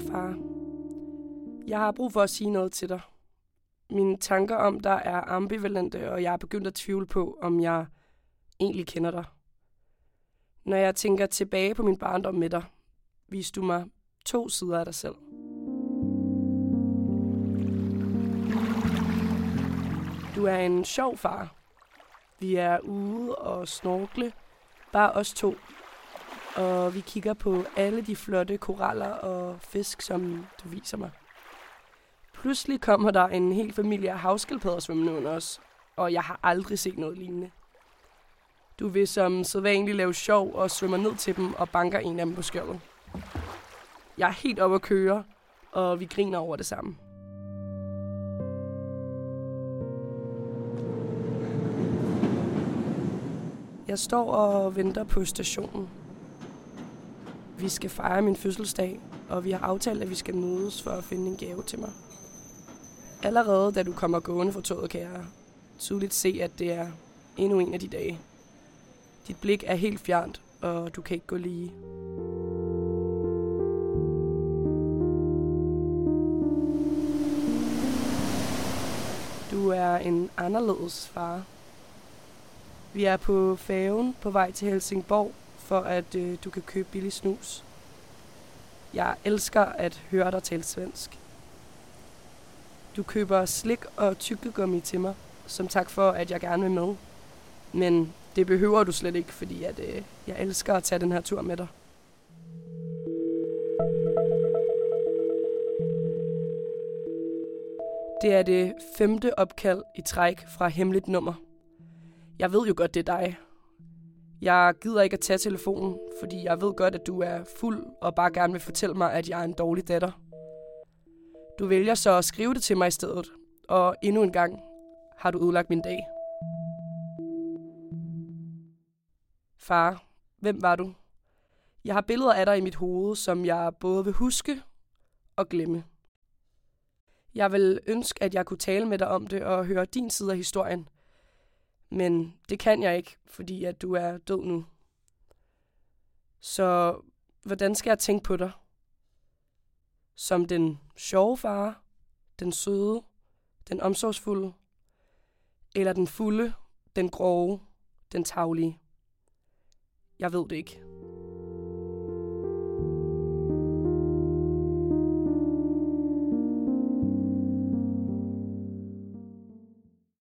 Kære far, jeg har brug for at sige noget til dig. Mine tanker om dig er ambivalente, og jeg er begyndt at tvivle på, om jeg egentlig kender dig. Når jeg tænker tilbage på min barndom med dig, viste du mig to sider af dig selv. Du er en sjov far. Vi er ude og snorkle, bare os to. Og vi kigger på alle de flotte koraller og fisk, som du viser mig. Pludselig kommer der en hel familie af havskildpadder svømmende under os, og jeg har aldrig set noget lignende. Du vil som sædvanligt lave sjov og svømmer ned til dem og banker en af dem på skjoldet. Jeg er helt oppe at køre, og vi griner over det samme. Jeg står og venter på stationen. Vi skal fejre min fødselsdag, og vi har aftalt, at vi skal mødes for at finde en gave til mig. Allerede da du kommer gående fra toget, kan jeg tydeligt se, at det er endnu en af de dage. Dit blik er helt fjernt, og du kan ikke gå lige. Du er en anderledes far. Vi er på færgen på vej til Helsingborg, for at øh, du kan købe billig snus. Jeg elsker at høre dig tale svensk. Du køber slik og tykkegummi til mig, som tak for, at jeg gerne vil med. Men det behøver du slet ikke, fordi at, øh, jeg elsker at tage den her tur med dig. Det er det femte opkald i træk fra hemmeligt nummer. Jeg ved jo godt, det er dig. Jeg gider ikke at tage telefonen, fordi jeg ved godt, at du er fuld og bare gerne vil fortælle mig, at jeg er en dårlig datter. Du vælger så at skrive det til mig i stedet, og endnu en gang har du ødelagt min dag. Far, hvem var du? Jeg har billeder af dig i mit hoved, som jeg både vil huske og glemme. Jeg vil ønske, at jeg kunne tale med dig om det og høre din side af historien. Men det kan jeg ikke, fordi at du er død nu. Så hvordan skal jeg tænke på dig? Som den sjove far, den søde, den omsorgsfulde, eller den fulde, den grove, den taglige? Jeg ved det ikke.